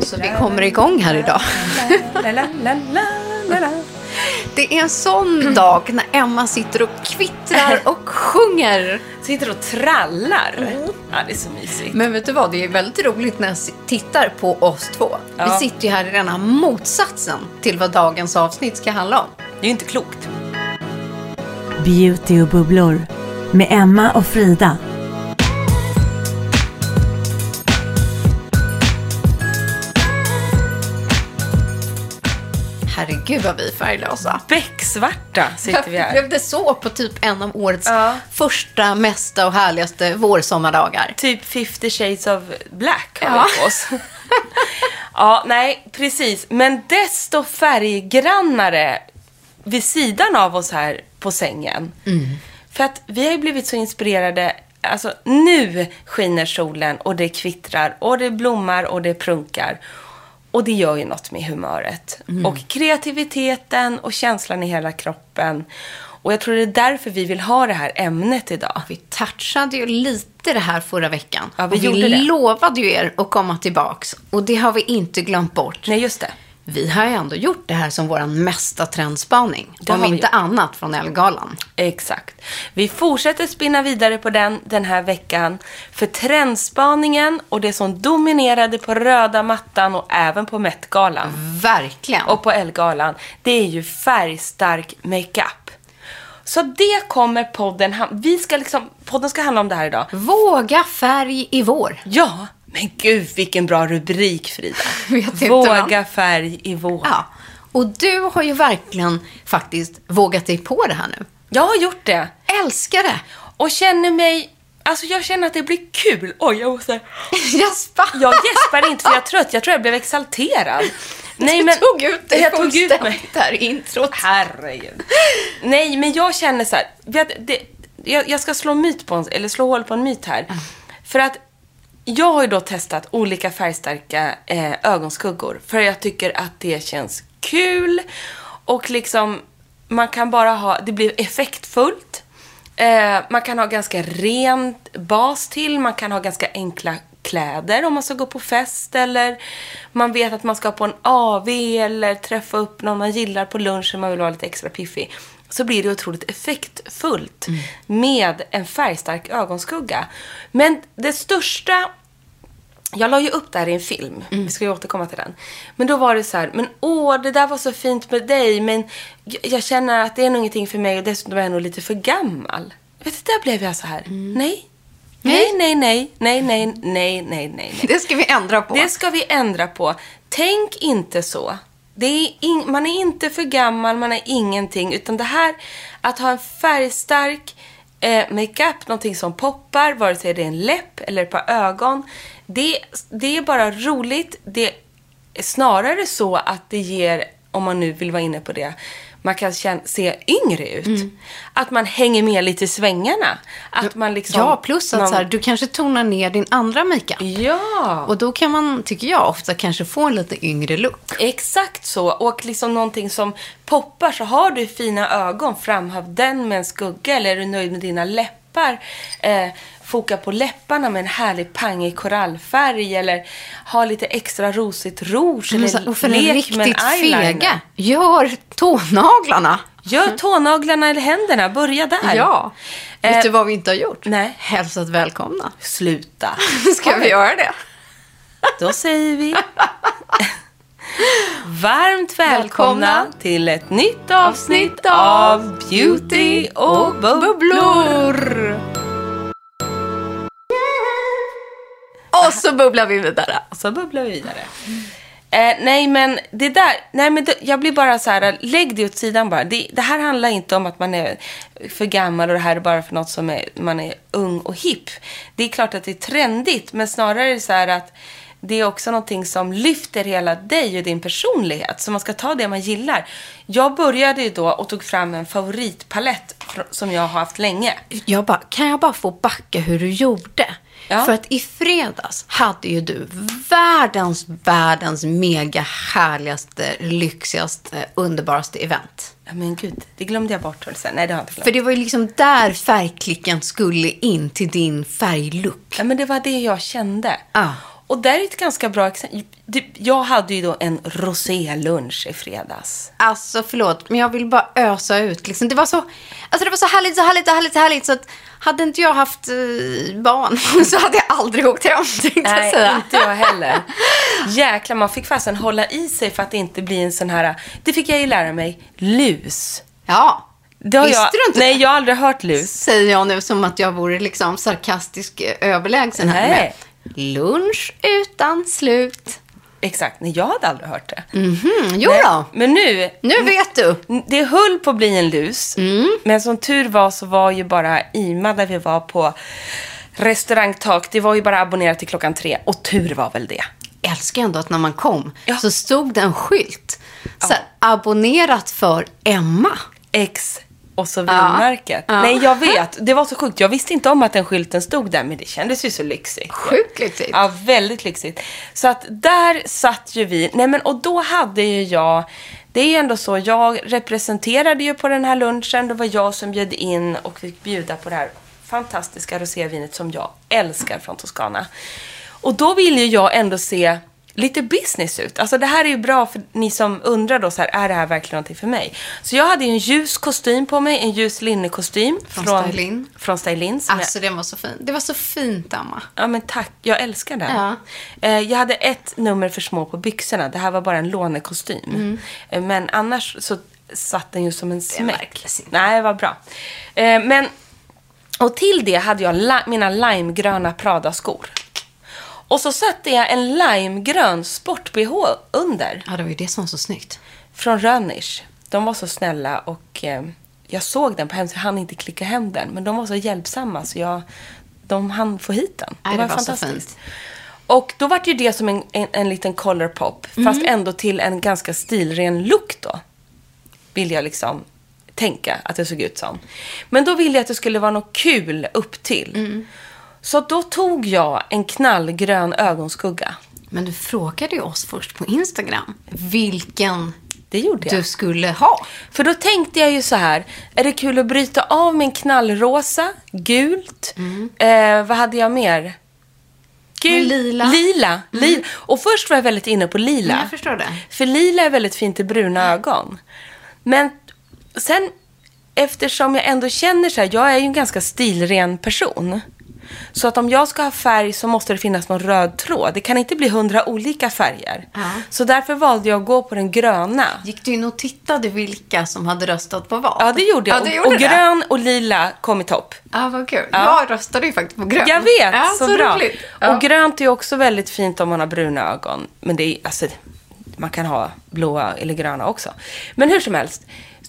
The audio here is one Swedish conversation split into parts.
Så vi kommer igång här idag. Det är en sån dag när Emma sitter och kvittrar och sjunger. Sitter och trallar. Ja, det är så mysigt. Men vet du vad, det är väldigt roligt när jag tittar på oss två. Ja. Vi sitter ju här i rena motsatsen till vad dagens avsnitt ska handla om. Det är ju inte klokt. Beauty och bubblor med Emma och Frida. Herregud vad vi är färglösa. Becksvarta sitter vi här. blev det så på typ en av årets Ja. första, mesta och härligaste vårsommardagar. Typ 50 shades of black har Ja. vi på oss. ja, nej, precis. Men desto färggrannare vid sidan av oss här på sängen. För att vi har ju blivit så inspirerade. Alltså, nu skiner solen och det kvittrar och det blommar och det prunkar. Och det gör ju något med humöret. Och kreativiteten och känslan i hela kroppen. Och jag tror det är därför vi vill ha det här ämnet idag. Vi touchade ju lite det här förra veckan. Ja, vi och gjorde vi det. lovade ju er att komma tillbaks. Och det har vi inte glömt bort. Nej, just det. Vi har ju ändå gjort det här som vår mesta trendspaning. Det om inte gjort. annat från Ellegalan. Exakt. Vi fortsätter spinna vidare på den den här veckan. För trendspaningen och det som dominerade på röda mattan och även på Met-galan Verkligen. och på Elle-galan, det är ju färgstark makeup. Så det kommer podden vi ska liksom, podden ska handla om det här idag. Våga färg i vår. Ja, men gud vilken bra rubrik Frida. Våga färg i vår. Ja. Och du har ju verkligen faktiskt vågat dig på det här nu. Jag har gjort det. Älskar det. Och känner mig, alltså jag känner att det blir kul. Oj, jag måste... Jaspa. Jag gäspar inte för jag är trött. Jag tror jag blev exalterad. Nej, du men, tog ut dig jag tog ut mig. fullständigt här introt. Herregud. Nej, men jag känner så här. det, jag, jag ska slå myt på en, eller slå hål på en myt här. För att jag har ju då testat olika färgstarka eh, ögonskuggor. För jag tycker att det känns kul. Och liksom, man kan bara ha, det blir effektfullt. Eh, man kan ha ganska ren bas till. Man kan ha ganska enkla kläder om man ska gå på fest eller man vet att man ska på en AV eller träffa upp någon man gillar på lunchen man vill vara lite extra piffig så blir det otroligt effektfullt mm. med en färgstark ögonskugga. Men det största jag la ju upp det här i en film. Mm. Vi ska ju återkomma till den. Men då var det så här, men åh, det där var så fint med dig, men jag känner att det är nog ingenting för mig och dessutom är jag nog lite för gammal. Vet du, där blev jag så här, mm. nej. Nej, nej, nej, nej, nej, nej, nej, nej. Det ska vi ändra på. Det ska vi ändra på. Tänk inte så. Det är in, man är inte för gammal, man är ingenting. Utan det här, att ha en färgstark eh, makeup, någonting som poppar, vare sig det är en läpp eller ett par ögon. Det, det är bara roligt. Det är snarare så att det ger, om man nu vill vara inne på det, man kan känna, se yngre ut. Mm. Att man hänger med lite i svängarna. Att man liksom... Ja, plus att någon- så här, du kanske tonar ner din andra makeup. Ja, Och då kan man, tycker jag, ofta kanske få en lite yngre look. exakt så. Och liksom någonting som poppar. Så har du fina ögon, framhäv den med en skugga. Eller är du nöjd med dina läppar? Eh, foka på läpparna med en härlig pangig korallfärg. Eller ha lite extra rosigt rouge. Men så- Eller Och för lek med en riktigt eyeliner. fega, gör tånaglarna. Gör tånaglarna eller händerna. Börja där. Ja. Eh, Vet du vad vi inte har gjort? nej. Hälsat välkomna. Sluta. Ska vi göra det? Då säger vi varmt välkomna, Välkomna till ett nytt avsnitt av Beauty och bubblor. Och så bubblar vi vidare. Så bubblar vi vidare. Eh, nej, men det där, nej men det, jag blir bara så här, lägg det åt sidan bara. Det, det här handlar inte om att man är för gammal och det här är bara för något som är, man är ung och hipp. Det är klart att det är trendigt, men snarare är det så här att det är också någonting som lyfter hela dig och din personlighet. Så man ska ta det man gillar. Jag började ju då och tog fram en favoritpalett som jag har haft länge. Jag bara, kan jag bara få backa hur du gjorde? Ja. För att i fredags hade ju du världens, världens mega härligaste, lyxigaste, underbaraste event. Ja, men gud, det glömde jag bort. Sen. Nej, det har jag inte glömt. För det var ju liksom där färgklicken skulle in till din färglook. Ja, men det var det jag kände. Ja. Och där är ett ganska bra exempel. Det- Jag hade ju då en rosélunch i fredags. Alltså förlåt, men jag vill bara ösa ut. Liksom. Det, var så, alltså, det var så härligt, så härligt, så härligt, så härligt. Så att hade inte jag haft eh, barn så hade jag aldrig åkt hem, jag Nej, säga. inte jag heller. Jäklar, man fick fasen hålla i sig för att det inte blir en sån här... Det fick jag ju lära mig. Lus. Ja, Det har visste jag, du inte Nej, det? jag har aldrig hört lus. Säger jag nu som att jag vore liksom sarkastisk eh, överlägsen här. Nej. med Lunch utan slut. Exakt. Nej, jag hade aldrig hört det. Mm, jo Nej, då, Men nu... nu vet du. Det höll på att bli en lus. Men som tur var så var ju bara Ima där vi var på restaurangtak. Det var ju bara abonnerat till klockan tre. Och tur var väl det. älskar ändå att när man kom Ja. så stod det en skylt. Så här, abonnerat för Emma. X och så vinmärket. Ja. Nej, jag vet. Det var så sjukt. Jag visste inte om att den skylten stod där, men det kändes ju så lyxigt. Sjukt lyxigt. Ja, väldigt lyxigt. Så att där satt ju vi. Nej, men och då hade ju jag... Det är ju ändå så, jag representerade ju på den här lunchen. Det var jag som bjöd in och fick bjuda på det här fantastiska rosévinet som jag älskar från Toscana. Och då vill ju jag ändå se lite business ut. Alltså det här är ju bra för ni som undrar då så här, är det här verkligen någonting för mig? Så jag hade ju en ljus kostym på mig, en ljus linnekostym. Från Stylin. Från Stylin. som jag- Alltså den var så fin. Det var så fint, Emma. Ja, men tack. Jag älskar den. Ja. Eh, Jag hade ett nummer för små på byxorna. Det här var bara en lånekostym. Eh, Men annars så satt den ju som en smäck. Nej, det var bra. Eh, Men, och till det hade jag li- mina limegröna Prada-skor. Och så satte jag en limegrön sport-bh under. Ja, det var ju det som var så snyggt. Från Rönners. De var så snälla och eh, jag såg den på hemsidan. Jag hann inte klicka hem den. Men de var så hjälpsamma så jag, de hann få hit den. Nej, det var fint. Och då var det ju det som en, en, en liten color pop. Fast Mm. ändå till en ganska stilren look då. Vill jag liksom tänka att det såg ut som. Men då ville jag att det skulle vara något kul upp till. Mm. Så då tog jag en knallgrön ögonskugga. Men du frågade ju oss först på Instagram vilken du skulle ha. För då tänkte jag ju så här, är det kul att bryta av en knallrosa, gult, eh, vad hade jag mer? Men lila. Lila. lila. Och först var jag väldigt inne på lila. Mm, jag förstår det. För lila är väldigt fint i bruna ögon. Men sen, eftersom jag ändå känner så här, jag är ju en ganska stilren person. Så att om jag ska ha färg så måste det finnas någon röd tråd. Det kan inte bli hundra olika färger. Ja. Så därför valde jag att gå på den gröna. Gick du in och tittade vilka som hade röstat på vad? Ja, det gjorde jag. Ja, och, gjorde och det. grön och lila kom i topp. Ja, vad kul. Ja. Jag röstade ju faktiskt på grön. Jag vet, ja, så, bra. roligt. Ja. Och grönt är också väldigt fint om man har bruna ögon. Men det är, alltså, man kan ha blåa eller gröna också. Men hur som helst.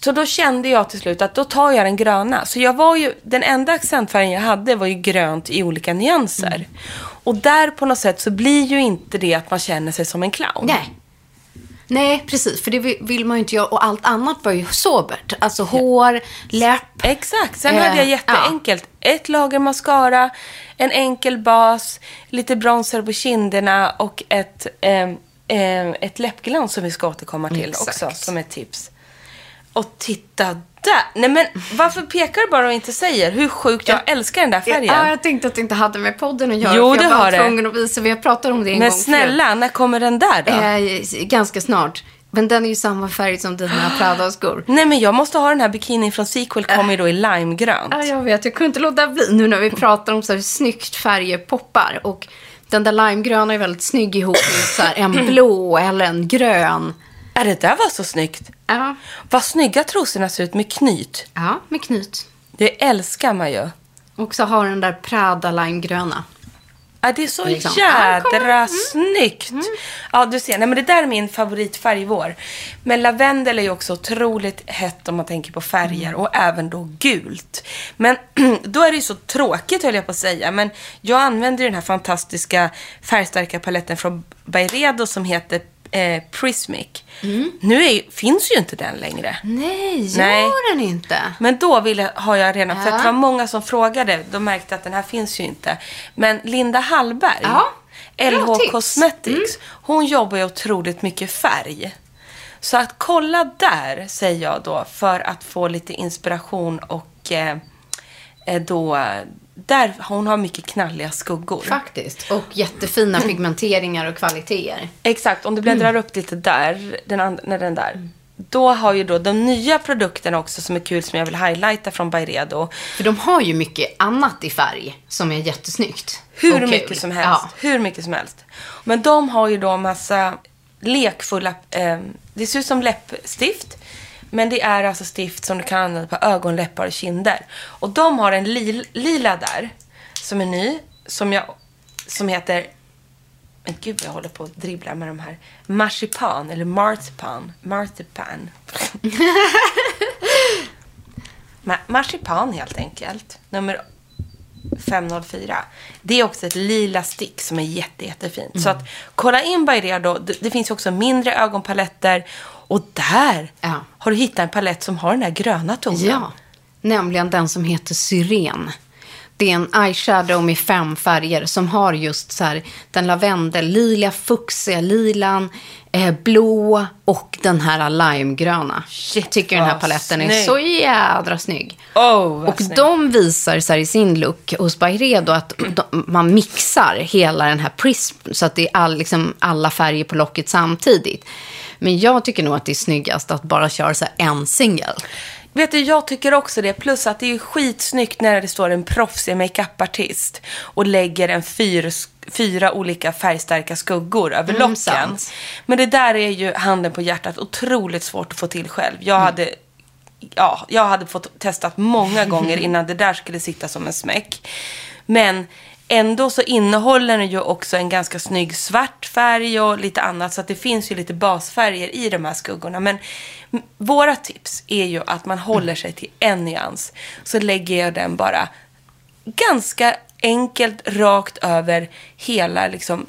Så då kände jag till slut att då tar jag den gröna. Så jag var ju, den enda accentfärgen jag hade var ju grönt i olika nyanser. Mm. Och där på något sätt så blir ju inte det att man känner sig som en clown. Nej. Nej, precis. För det vill- man ju inte göra. Och allt annat var ju sobert. Alltså hår, läpp. Exakt. Sen Eh, hade jag jätteenkelt. Ett lager mascara, en enkel bas, lite bronzer på kinderna och ett, ehm, ehm, ett läppglans som vi ska återkomma till Exakt. också som ett tips. Och titta där! Nej men varför pekar du bara och inte säger hur sjukt jag älskar den där färgen? Ja, jag tänkte att det inte hade med podden att göra. Jo, jag det var har det. tvungen att visa. Vi har pratat om det en men gång snälla, när kommer den där då? förut. Eh, ganska snart. Men den är ju samma färg som dina Prada-skor. Nej men jag måste ha den här bikinin från Sequel, kommer ju då i limegrönt. Ja, jag vet. Jag kunde inte låta bli nu när vi pratar om så här snyggt färger poppar. Och den där limegröna är väldigt snygg ihop med så här en blå eller en grön. Är det där var så snyggt? Ja, Vad snygga trosorna ser ut med knyt. ja med knyt. Det älskar man ju. Och så har den där Prada limegröna. Ja, det är så Liksom. Jädra igen. snyggt. Ja, du ser. Nej, men det där är min favoritfärg i vår. Men lavendel är ju också otroligt hett om man tänker på färger och även då gult. Men då är det ju så tråkigt höll jag på att säga. Men jag använder ju den här fantastiska färgstarka paletten från Byredo som heter eh, Prismic. Nu är, finns ju inte den längre. Nej, gör Nej. den inte? Men då ville, har jag redan, för att Ja. det var många som frågade, de märkte att den här finns ju inte. Men Linda Hallberg, Ja, LH. Cosmetics, hon jobbar ju otroligt mycket färg. Så att kolla där, säger jag då, för att få lite inspiration och eh, eh, då, där hon har mycket knalliga skuggor. Faktiskt. Och jättefina pigmenteringar och kvaliteter. Exakt, om du bläddrar upp lite där, den and- när den där. Då har ju då de nya produkterna också som är kul som jag vill highlighta från Byredo. För de har ju mycket annat i färg som är jättesnyggt. Hur mycket som helst. Ja. Hur mycket som helst. Men de har ju då massa lekfulla, eh, det ser ut som läppstift. Men det är alltså stift som du kan använda på ögon, läppar och kinder. Och de har en li- lila där, som är ny, som jag, som heter, men gud vad jag håller på att dribbla med de här. Marsipan, eller marzipan. Marzipan. Ma- marsipan helt enkelt. Nummer 504. Det är också ett lila stick som är jätte, jättefint. Så att kolla in Byredo. Det, det finns också mindre ögonpaletter. Och där Ja. har du hittat en palett som har den här gröna tonen. Ja, nämligen den som heter Syren. Det är en eyeshadow med fem färger som har just så här den lavendel, lila, fuchsia, lilan, eh, blå och den här limegröna. Shit, Jag tycker den här paletten är snygg. så jädra snygg. Oh, Och snyggt. de visar så här i sin look hos Byredo att de, man mixar hela den här prism så att det är all, liksom, alla färger på locket samtidigt. Men jag tycker nog att det är snyggast att bara köra så en singel. Vet du, jag tycker också det. Plus att det är skitsnyggt när det står en proffsig makeupartist och lägger en fyr, fyra olika färgstarka skuggor över Mm, locken. sant. Men det där är ju handen på hjärtat otroligt svårt att få till själv. Jag Mm. hade ja, jag hade fått testat många gånger innan det där skulle sitta som en smäck. Men ändå så innehåller den ju också en ganska snygg svart färg och lite annat. Så att det finns ju lite basfärger i de här skuggorna. Men våra tips är ju att man håller sig till en nyans. Så lägger jag den bara ganska enkelt rakt över hela liksom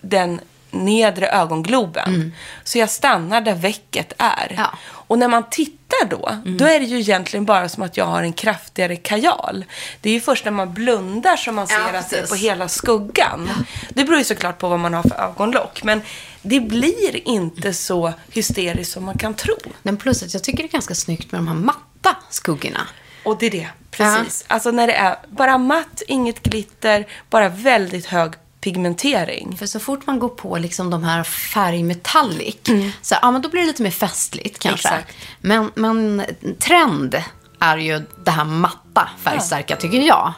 den nedre ögongloben. Så jag stannar där väcket är. Ja. Och när man tittar då, då är det ju egentligen bara som att jag har en kraftigare kajal. Det är ju först när man blundar som man ser Ja, att det är på hela skuggan. Det beror ju såklart på vad man har för ögonlock. Men det blir inte så hysteriskt som man kan tro. Men plus att jag tycker det är ganska snyggt med de här matta skuggorna. Och det är det, precis. Alltså när det är bara matt, inget glitter, bara väldigt hög pigmentering. För så fort man går på liksom de här färgmetallic, så ja, men då blir det lite mer festligt kanske. Exakt. Men, men trend är ju det här matta färgstarka tycker jag.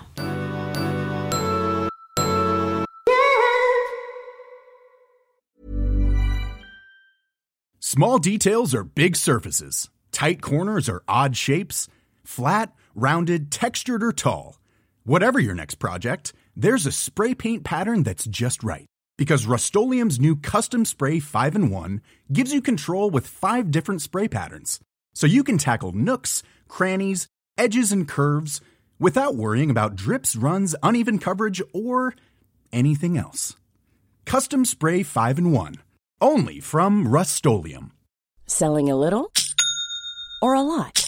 Small details are big surfaces. Tight corners are odd shapes. Flat, rounded, textured, or tall. Whatever your next project, there's a spray paint pattern that's just right. Because Rust new Custom Spray 5 in 1 gives you control with five different spray patterns. So you can tackle nooks, crannies, edges, and curves without worrying about drips, runs, uneven coverage, or anything else. Custom Spray 5 in 1. Only from Rust-Oleum. Selling a little or a lot?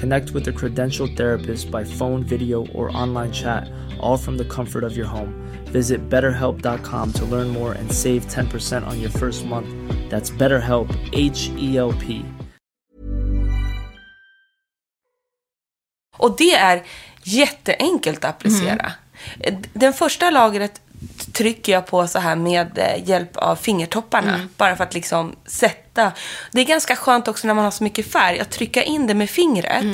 Connect with a credentialed therapist by phone, video, or online chat, all from the comfort of your home. Visit betterhelp.com to learn more and save 10% on your first month. That's BetterHelp, H E L P. Och det är jätteenkelt att applicera. Den första lagret trycker jag på så här med eh, hjälp av fingertopparna. Bara för att liksom sätta. Det är ganska skönt också när man har så mycket färg att trycka in det med fingret.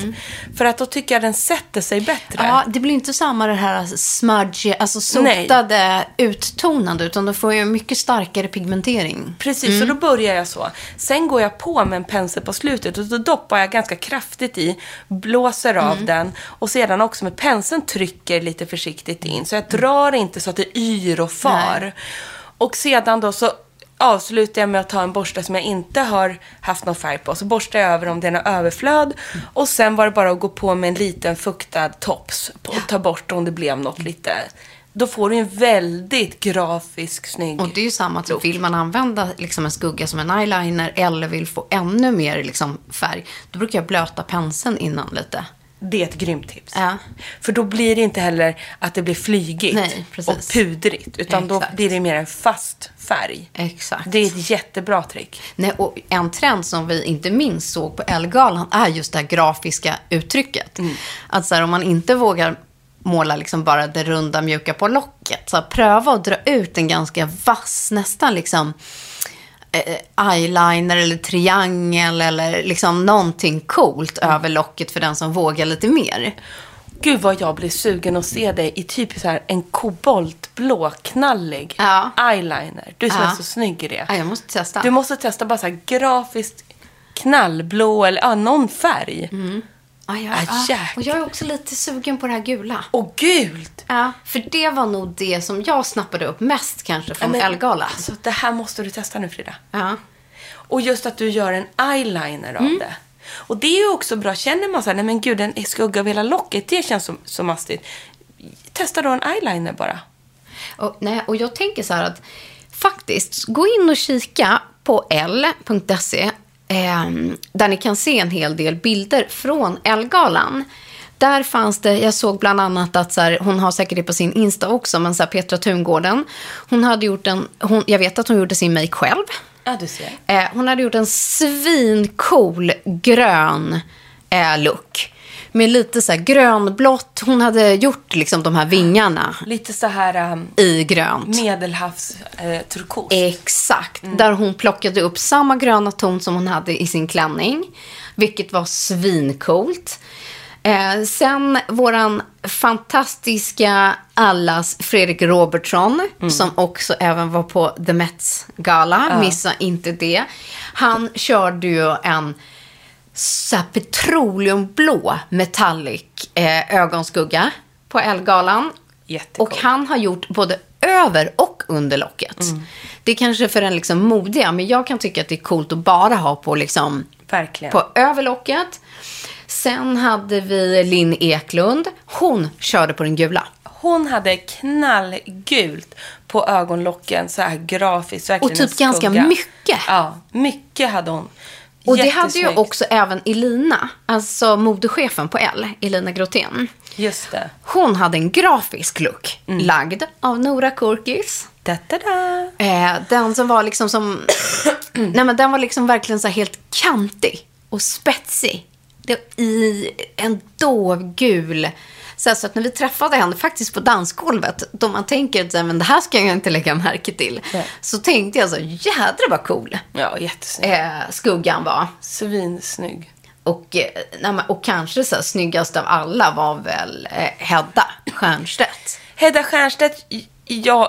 För att då tycker jag den sätter sig bättre. Ja, det blir inte samma det här smudge, alltså sotade, uttonande, utan då får jag mycket starkare pigmentering. Precis, så då börjar jag så. Sen går jag på med en pensel på slutet och då doppar jag ganska kraftigt i, blåser av den och sedan också med penseln trycker lite försiktigt in. Så jag drar inte så att det yr och far. Nej. Och sedan då så avslutar jag med att ta en borste som jag inte har haft någon färg på. Så borstar jag över om det är något överflöd. Och sen var det bara att gå på med en liten fuktad tops och ta bort om det blev något lite. Då får du en väldigt grafisk, snygg Och det är ju samma, typ, vill man använda liksom en skugga som en eyeliner eller vill få ännu mer liksom, färg, då brukar jag blöta penseln innan lite. Det är ett grymt tips. Ja. För då blir det inte heller att det blir flygigt Nej, och pudrigt. Utan då Exakt. blir det mer en fast färg. Exakt. Det är ett jättebra trick. Nej, och en trend som vi inte minst såg på Ellegalan är just det här grafiska uttrycket. Att så här, om man inte vågar måla liksom bara det runda mjuka på locket, så här, pröva att dra ut en ganska vass, nästan liksom eyeliner eller triangel eller liksom någonting coolt över locket för den som vågar lite mer. Gud vad jag blir sugen att se dig i typ så här en koboltblå knallig Ja. eyeliner. Du som Ja. är så snygg i det. Ja, jag måste testa. Du måste testa bara så här grafiskt knallblå eller ja, någon färg. Ja, jag, Ah, ja. jäklar. Och jag är också lite sugen på det här gula. Och gult! Ja, för det var nog det som jag snappade upp mest kanske från men- Ellegalan. Alltså, det här måste du testa nu Frida. Ja. Och just att du gör en eyeliner av Mm. det. Och det är ju också bra. Känner man så här, nej men gud, en skugga av hela locket, det känns så, så mastigt. Testa då en eyeliner bara. Och, nej, och jag tänker så här att faktiskt, gå in och kika på l.se eh, där ni kan se en hel del bilder från Elgalan. Där fanns det, jag såg bland annat att så här, hon har säkert det på sin Insta också, men så här, Petra Tungården, hon hade gjort en, hon, jag vet att hon gjorde sin make själv. Ja, du ser. Eh, hon hade gjort en svincool grön eh, look. Med lite så här grönblått. Hon hade gjort liksom de här vingarna Lite så här um, i grönt. medelhavs eh, turkos. Exakt. Där hon plockade upp samma gröna ton som hon hade i sin klänning. Vilket var svincoolt. Eh, sen våran fantastiska allas Fredrik Robertsson, som också även var på The Mets gala, missa inte det. Han körde ju en så petroleumblå metallic eh, ögonskugga på Elgalan. Jättecool. Och han har gjort både över och under locket. Det är kanske för den liksom modiga, men jag kan tycka att det är coolt att bara ha på liksom Verkligen. på överlocket. Sen hade vi Linn Eklund. Hon körde på den gula. Hon hade knallgult på ögonlocken, så här grafiskt. Och typ ganska mycket. Ja, mycket hade hon. Och det hade ju också även Elina, alltså modechefen på L, Elina Grotén. Just det. Hon hade en grafisk look lagd av Nora Korkis. Da, da, da. Eh, den som var liksom som... nej men den var liksom verkligen så helt kantig och spetsig. det, i en dovgul. Så, så att när vi träffade henne faktiskt på dansgolvet, då man tänker att men det här ska jag inte lägga märke till. Nej. Så tänkte jag så, jädrar vad cool Ja, jättesnygg. eh, skuggan var. Svinsnygg. Och, eh, nej, och kanske så här, snyggast av alla var väl eh, Hedda Stiernstedt. Hedda Stiernstedt, jag,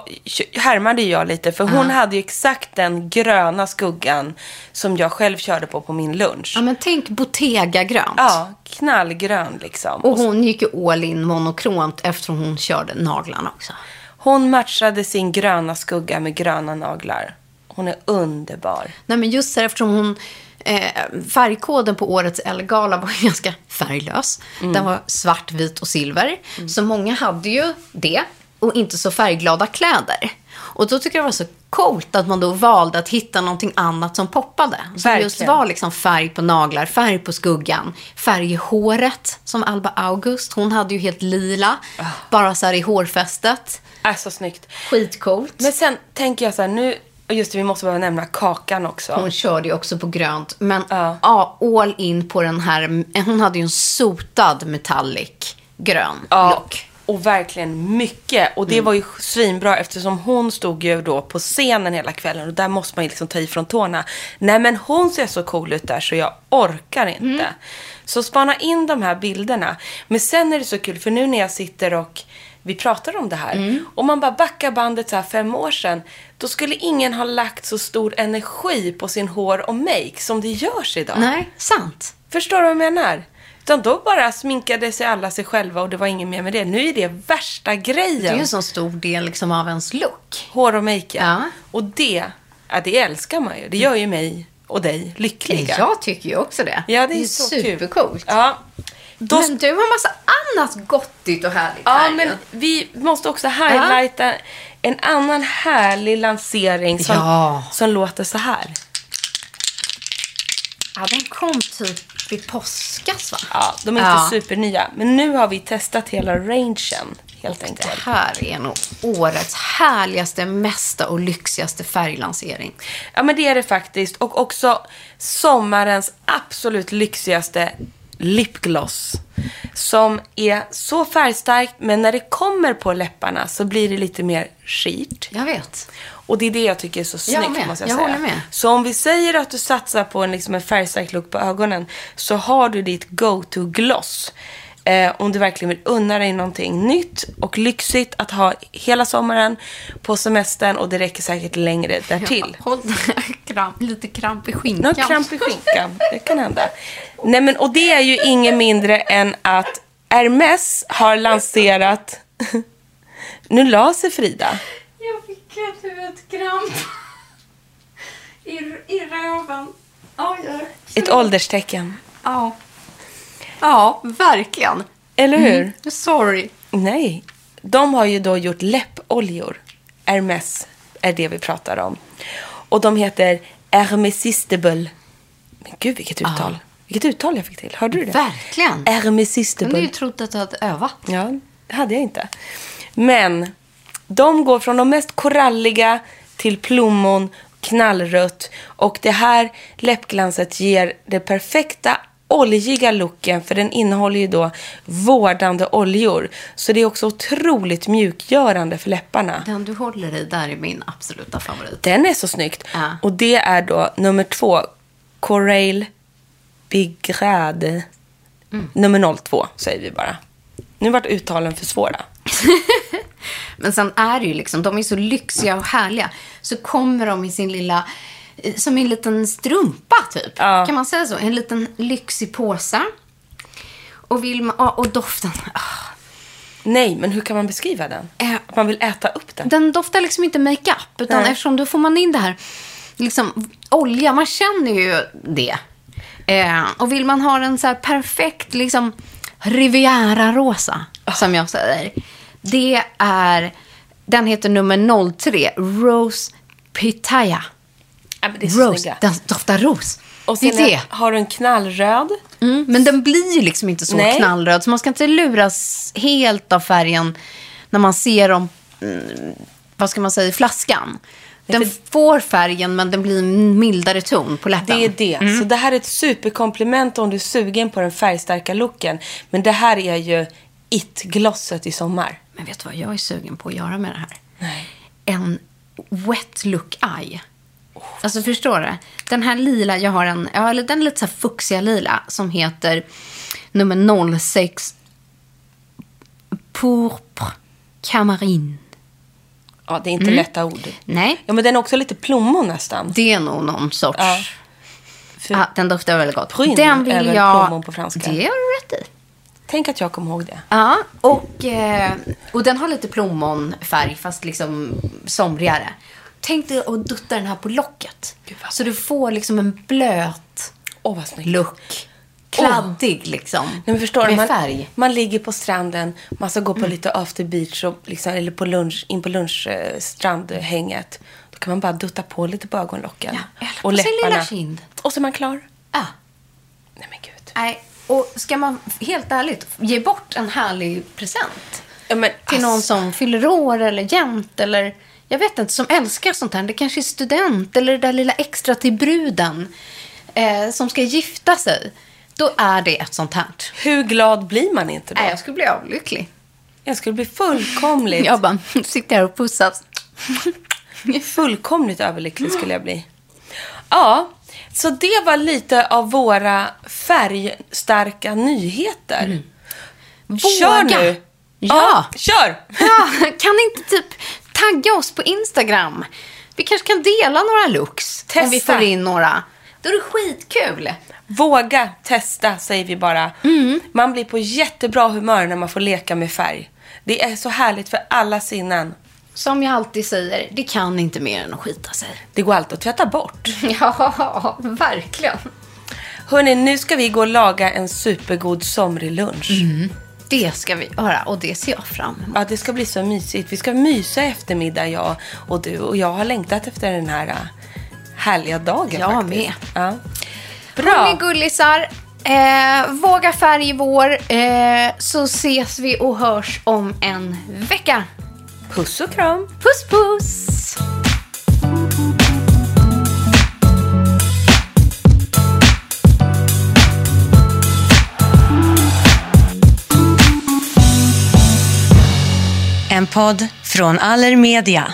härmade jag lite, för hon hade ju exakt den gröna skuggan som jag själv körde på på min lunch. Ja, men tänk Bottega-grönt. Ja, knallgrön liksom. Och hon gick ju all in monokront eftersom hon körde naglarna också. Hon matchade sin gröna skugga med gröna naglar. Hon är underbar. Nej, men just här, eftersom hon... Eh, färgkoden på årets Elgala var ganska färglös. Den var svart, vit och silver. Så många hade ju det och inte så färgglada kläder. Och då tycker jag det var så coolt att man då valde att hitta någonting annat som poppade. Som just Verkligen. var liksom färg på naglar, färg på skuggan, färg i håret. Som Alba August, hon hade ju helt lila. Bara så här i hårfästet. Är så snyggt. Skitcoolt. Men sen tänker jag så här, nu, just det, vi måste bara nämna Kakan också. Hon körde ju också på grönt. Men Ja. ja. all in på den här. Hon hade ju en sotad metallic grön Ja, look. Och verkligen mycket. Och det var ju svinbra eftersom hon stod ju då på scenen hela kvällen och där måste man ju liksom ta i från tårna. Nej men hon ser så cool ut där så jag orkar inte. Så spana in de här bilderna. Men sen är det så kul för nu när jag sitter och vi pratar om det här. Och man bara backar bandet så här fem år sedan. Då skulle ingen ha lagt så stor energi på sin hår och make som det görs idag. Nej, sant. Förstår du vad jag menar? Utan då bara sminkade sig alla sig själva och det var inget mer med det. Nu är det värsta Det är grejen. ju en så stor del liksom av ens look. Hår och make. Ja. Och det, ja, det älskar man ju. Det gör ju mig och dig lyckliga. Jag tycker ju också det. Ja, det är, är så supercoolt. Ja. Då, Men du har massa annat gottigt och härligt ja, här men vi måste också highlighta en annan härlig lansering som, Ja. som låter så här. Ja, den kom typ vid påskas va? Ja, de är Ja. inte supernya. Men nu har vi testat hela rangen, helt Det enkelt. här är nog årets härligaste, mesta och lyxigaste färglansering. Ja, men det är det faktiskt. Och också sommarens absolut lyxigaste lipgloss. Som är så färgstarkt, men när det kommer på läpparna så blir det lite mer skirt. Jag vet. Och det är det jag tycker är så snyggt, med. måste jag, Jag säga. håller med. Så om vi säger att du satsar på en, liksom en färgstark look på ögonen, så har du ditt go-to-gloss. Eh, om du verkligen vill unna dig någonting nytt och lyxigt att ha hela sommaren på semestern och det räcker säkert längre därtill. Håll kramp, lite kramp i skinkan. Någon kramp i skinkan. Det kan hända. Nej, men, och det är ju inget mindre än att Hermes har lanserat... nu la sig Frida. Fick ett huvudkramp. I, I röven. Oj, oj. Ett ålderstecken. Ja. Ja, verkligen. Eller hur? Sorry. Nej. De har ju då gjort läppoljor. Hermes är det vi pratar om. Och de heter Hermesistable. Men gud, vilket uttal. Vilket uttal jag fick till. Hörde du det? Verkligen. Eh, Jag kunde ju trott att du hade övat. Ja, det hade jag inte. Men de går från de mest koralliga till plommon, knallrött. Och det här läppglanset ger det perfekta oljiga looken för den innehåller ju då vårdande oljor. Så det är också otroligt mjukgörande för läpparna. Den du håller i där är min absoluta favorit. Den är så snyggt. Ja. Och det är då nummer två, Corail Bigrade. Nummer 02 säger vi bara. Nu vart uttalen för svåra. Men sen är det ju liksom, de är så lyxiga och härliga. Så kommer de i sin lilla, eh, som en liten strumpa typ. Ja. Kan man säga så? En liten lyxig påse. Och, vill man, och doften. ah, Nej, men hur kan man beskriva den? Eh, man vill äta upp den? Den doftar liksom inte makeup. Utan Nej. eftersom då får man in det här, liksom olja. Man känner ju det. Eh, och vill man ha en så här perfekt, liksom Riviera-rosa, som jag säger. Det är, den heter nummer 03, Rose Pitaya. Ja, men det är så Rose, snygga. den doftar ros. Och sen det. har du en knallröd. Mm, men den blir ju liksom inte så Nej. knallröd. Så man ska inte luras helt av färgen när man ser dem, mm, vad ska man säga, i flaskan. Den får färgen men den blir en mildare ton på läppen. Det är det. Mm. Så det här är ett superkomplement om du är sugen på den färgstarka looken. Men det här är ju it-glosset i sommar. Men vet du vad jag är sugen på att göra med det här? Nej. En wet look eye. Alltså förstår du? Den här lila, jag har en, eller den är lite så här fuchsiga lila som heter nummer 06 Pourpre Camarine. Ja, det är inte Mm. lätta ord. Nej, Ja, men den är också lite plommon nästan. det är nog någon sorts... Ja. För- Ja, den doftar väldigt gott. Prune den är vill väl jag... plommon på franska? Det har du rätt i. Tänk att jag kommer ihåg det. Ja, och, eh, och den har lite plommonfärg fast liksom somrigare. Tänk dig att dutta den här på locket. Så du får liksom en blöt snyggt. look. Kladdig liksom. Nej, men förstår med man, färg. man ligger på stranden, man ska gå på Mm. lite after beach och liksom, eller på lunch, in på lunchstrandhänget. Då kan man bara dutta på lite på ögonlocken. Ja, eller och sin läpparna. lilla kind. Och så är man klar. Ja. Nej men gud. Nej, och ska man helt ärligt ge bort en härlig present Ja, men, till någon ass- som fyller år eller jämt eller jag vet inte, som älskar sånt här. Det kanske är student eller det där lilla extra till bruden eh, som ska gifta sig. Då är det ett sånt här. Hur glad blir man inte då? Nej, jag skulle bli avlycklig. Jag skulle bli fullkomligt, Jag bara sitter här och pussas. fullkomligt överlycklig skulle jag bli. Ja, så det var lite av våra färgstarka nyheter. Kör Våga. nu! Ja. kör! Ja, kan inte typ tagga oss på Instagram? Vi kanske kan dela några looks. Om vi Testa. får in några. Då är det skitkul. Våga testa, säger vi bara. Mm. Man blir på jättebra humör när man får leka med färg. Det är så härligt för alla sinnen. Som jag alltid säger, det kan inte mer än att skita sig. Det går alltid att tvätta bort. Ja, verkligen. Hörni, nu ska vi gå och laga en supergod somrig lunch. Mm. Det ska vi göra och det ser jag fram emot. Ja, det ska bli så mysigt. Vi ska mysa i eftermiddag, jag och du. Och jag har längtat efter den här äh, härliga dagen Jag faktiskt. med. Ja. Hörni Bra. gullisar, eh, våga färg i vår eh, så ses vi och hörs om en vecka. Puss och kram. Puss puss! En podd från Allermedia.